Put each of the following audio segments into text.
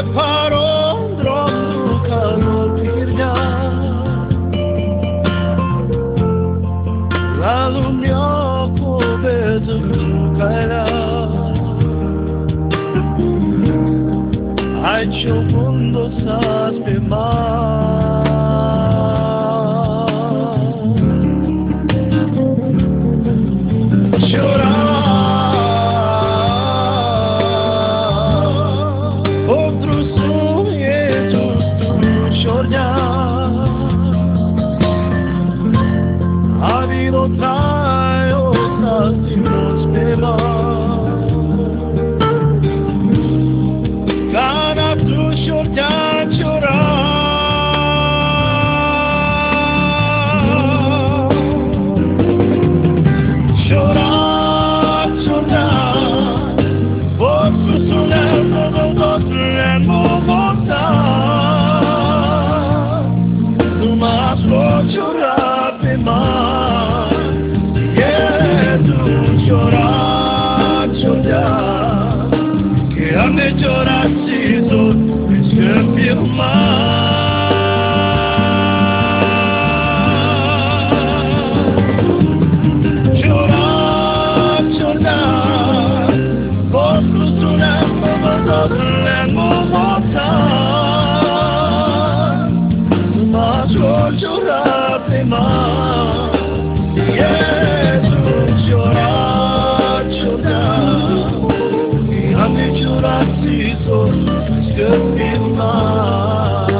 separó droglu canol pirja La lumea cu bezul caira Ai ce mundo llorate más. Jesús, llorar, llorar. Déjame llorar si son que más.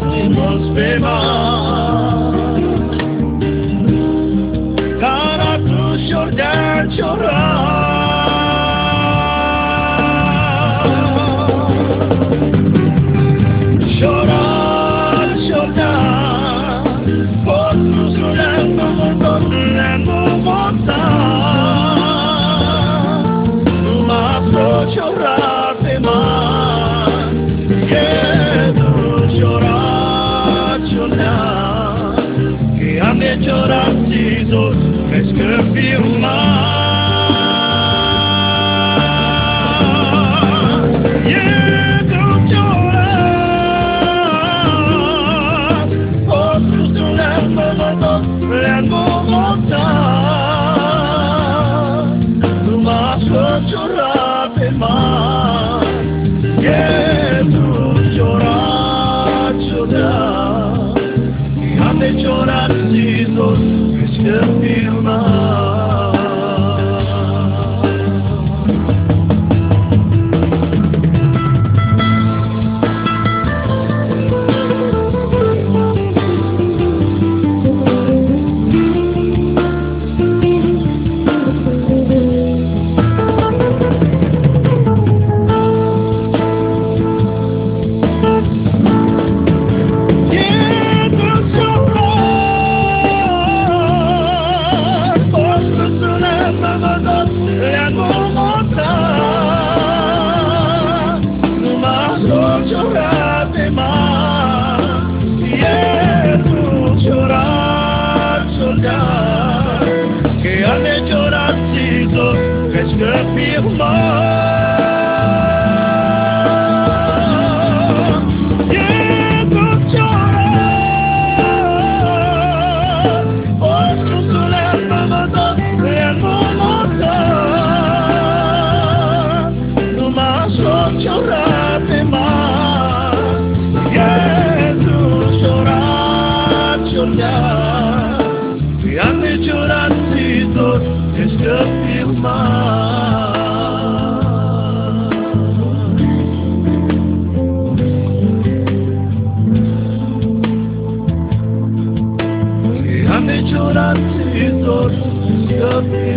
las mismas penas. llorar, Jesús. la tormenta. No más no llorar de más, quiero llorar, llorar. Que al llorar sigo, es que pierdo más. Yang